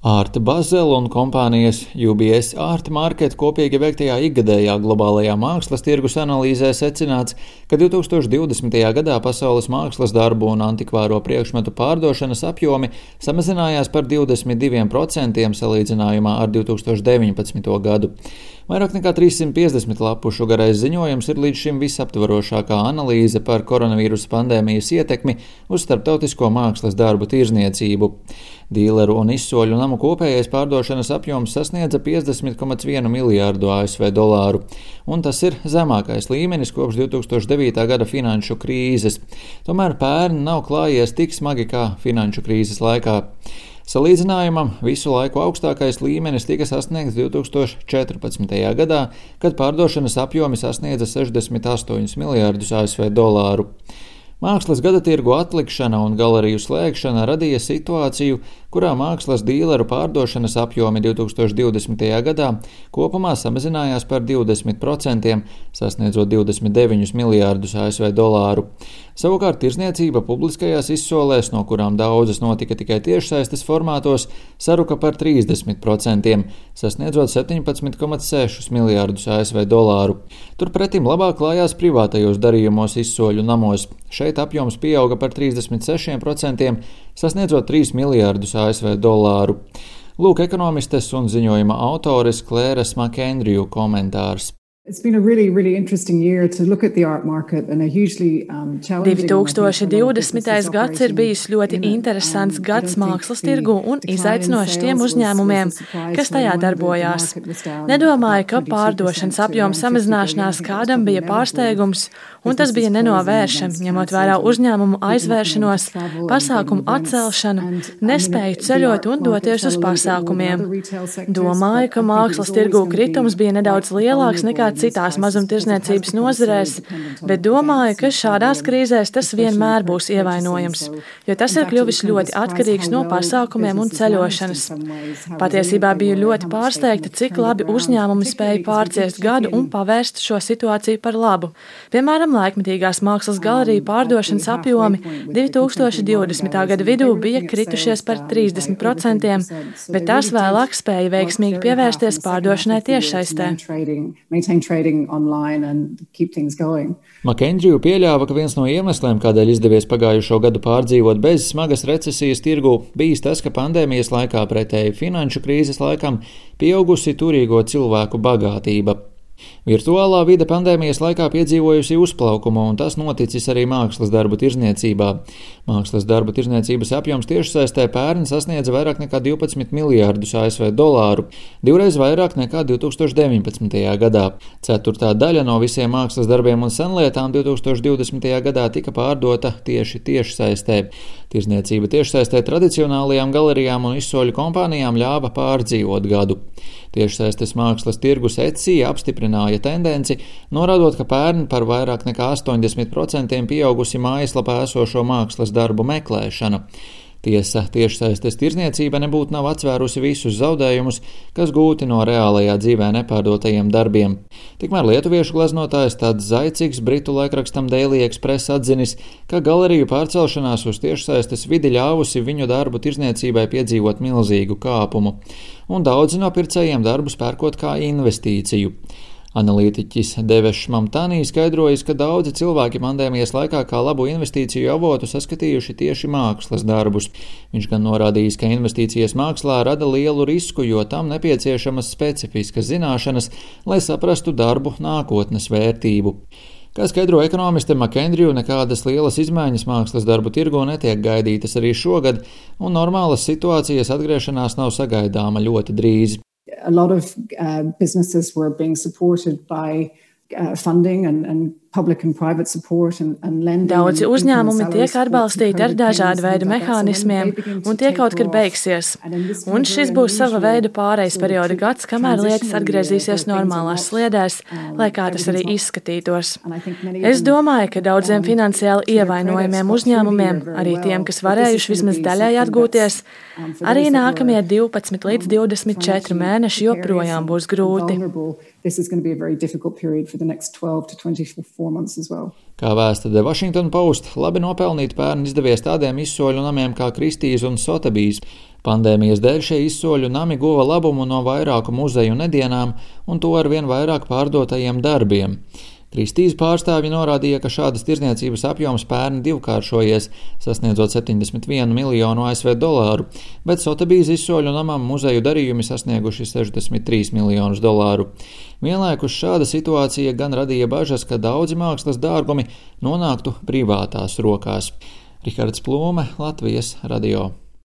Ārta Bazela un kompānijas UBS Art Market kopīgi veiktajā ikgadējā globālajā mākslas tirgus analīzē secināts, ka 2020. gadā pasaules mākslas darbu un antikvāro priekšmetu pārdošanas apjomi samazinājās par 22% salīdzinājumā ar 2019. gadu. Vairāk nekā 350 lapušu garais ziņojums ir līdz šim visaptvarošākā analīze par koronavīrusa pandēmijas ietekmi uz starptautisko mākslas darbu tirzniecību. Dīleru un izsoļu namu kopējais pārdošanas apjoms sasniedza 50,1 miljārdu ASV dolāru, un tas ir zemākais līmenis kopš 2009. gada finanšu krīzes. Tomēr pērn nav klājies tik smagi kā finanšu krīzes laikā. Salīdzinājumam visu laiku augstākais līmenis tika sasniegts 2014. gadā, kad pārdošanas apjomi sasniedza 68 miljārdus ASV dolāru. Mākslas gada tirgu atlikšana un galeriju slēgšana radīja situāciju, kurā mākslas dīleru pārdošanas apjomi 2020. gadā kopumā samazinājās par 20%, sasniedzot 29 miljārdus ASV dolāru. Savukārt tirzniecība publiskajās izsolēs, no kurām daudzas notika tikai tiešsaistes formātos, saruka par 30%, sasniedzot 17,6 miljārdus ASV dolāru. Turpretim labāk klājās privātajos darījumos izsoļu namos. Šeit apjoms pieauga par 36%, sasniedzot 3 miljārdus ASV dolāru. Lūk, ekonomistes un ziņojuma autores Klēras Makendriju komentārs. 2020. Um, gads ir bijis ļoti interesants gads mākslas tirgu un izaicinošs tiem uzņēmumiem, kas tajā darbojās. Nedomāju, ka pārdošanas apjoma samazināšanās kādam bija pārsteigums, un tas bija nenovēršami, ņemot vērā uzņēmumu aizvēršanos, pasākumu atcelšanu, nespēju ceļot un doties uz pasākumiem. Domāju, ka mākslas tirgu kritums bija nedaudz lielāks nekā citās mazumtirdzniecības nozarēs, bet domāju, ka šādās krīzēs tas vienmēr būs ievainojams, jo tas ir kļuvis ļoti atkarīgs no pasākumiem un ceļošanas. Patiesībā biju ļoti pārsteigta, cik labi uzņēmumi spēja pārciest gadu un pavērst šo situāciju par labu. Piemēram, laikmetīgās mākslas galeriju pārdošanas apjomi 2020. gada vidū bija kritušies par 30%, bet tās vēlāk spēja veiksmīgi pievērsties pārdošanai tiešsaistē trading online and keep things going. Makendriju pieļāva, ka viens no iemesliem, kādēļ izdevies pagājušo gadu pārdzīvot bez smagas recesijas tirgu, bijis tas, ka pandēmijas laikā pretēji finanšu krīzes laikam pieaugusi turīgo cilvēku bagātība. Virtuālā vide pandēmijas laikā piedzīvojusi uzplaukumu, un tas noticis arī mākslas darbu tirzniecībā. Mākslas darbu tirzniecības apjoms tiešsaistē pērn sasniedza vairāk nekā 12 miljārdus ASV dolāru, divreiz vairāk nekā 2019. gadā. Ceturtā daļa no visiem mākslas darbiem un senlietām 2020. gadā tika pārdota tieši tiešsaistē. Tirzniecība tiešsaistē tradicionālajām galerijām un izsoļu kompānijām ļāva pārdzīvot gadu. Tiešsaistes mākslas tirgus Etsija apstiprināja tendenci, norādot, ka pērn par vairāk nekā 80% pieaugusi mājaslapā esošo mākslas darbu meklēšana. Tiesa, tiešsaistes tirzniecība nebūtu nav atsvērusi visus zaudējumus, kas gūti no reālajā dzīvē nepārdotajiem darbiem. Tikmēr lietuviešu glaznotājs tāds zaicīgs britu laikrakstam Daily Express atzinis, ka galeriju pārcelšanās uz tiešsaistes vidi ļāvusi viņu darbu tirzniecībai piedzīvot milzīgu kāpumu, un daudzi no pircējiem darbus pērkot kā investīciju. Analītiķis Devešs Mamtānī skaidrojas, ka daudzi cilvēki pandēmijas laikā kā labu investīciju avotu saskatījuši tieši mākslas darbus. Viņš gan norādījis, ka investīcijas mākslā rada lielu risku, jo tam nepieciešamas specifiskas zināšanas, lai saprastu darbu nākotnes vērtību. Kā skaidro ekonomiste Makendriju, nekādas lielas izmaiņas mākslas darbu tirgo netiek gaidītas arī šogad, un normālas situācijas atgriešanās nav sagaidāma ļoti drīz. A lot of uh, businesses were being supported by uh, funding and, and Daudzi uzņēmumi tiek atbalstīti ar dažādu veidu mehānismiem, un tie kaut kad beigsies. Un šis būs sava veida pārejas perioda gads, kamēr lietas atgriezīsies normālās sliedēs, lai kā tas arī izskatītos. Es domāju, ka daudziem finansiāli ievainojumiem uzņēmumiem, arī tiem, kas varējuši vismaz daļai atgūties, arī nākamie 12 līdz 24 mēneši joprojām būs grūti. This is going to be a very difficult period for the next 12 to 24 well. Kā vēsta The Washington Post, labi nopelnīt pērn izdevies tādiem izsoļu namiem kā Kristīs un Sotebijs. Pandēmijas dēļ šie izsoļu nami guva labumu no vairāku muzeju nedienām un to ar vien vairāk pārdotajiem darbiem. Kristīs pārstāvji norādīja, ka šādas tirzniecības apjoms pērn divkāršojies, sasniedzot 71 miljonu ASV dolāru, bet Sotebijas izsoļu namam muzeju darījumi sasnieguši 63 miljonus dolāru. Vienlaikus šāda situācija gan radīja bažas, ka daudzi mākslas dārgumi nonāktu privātās rokās. Rihards Plūme, Latvijas radio.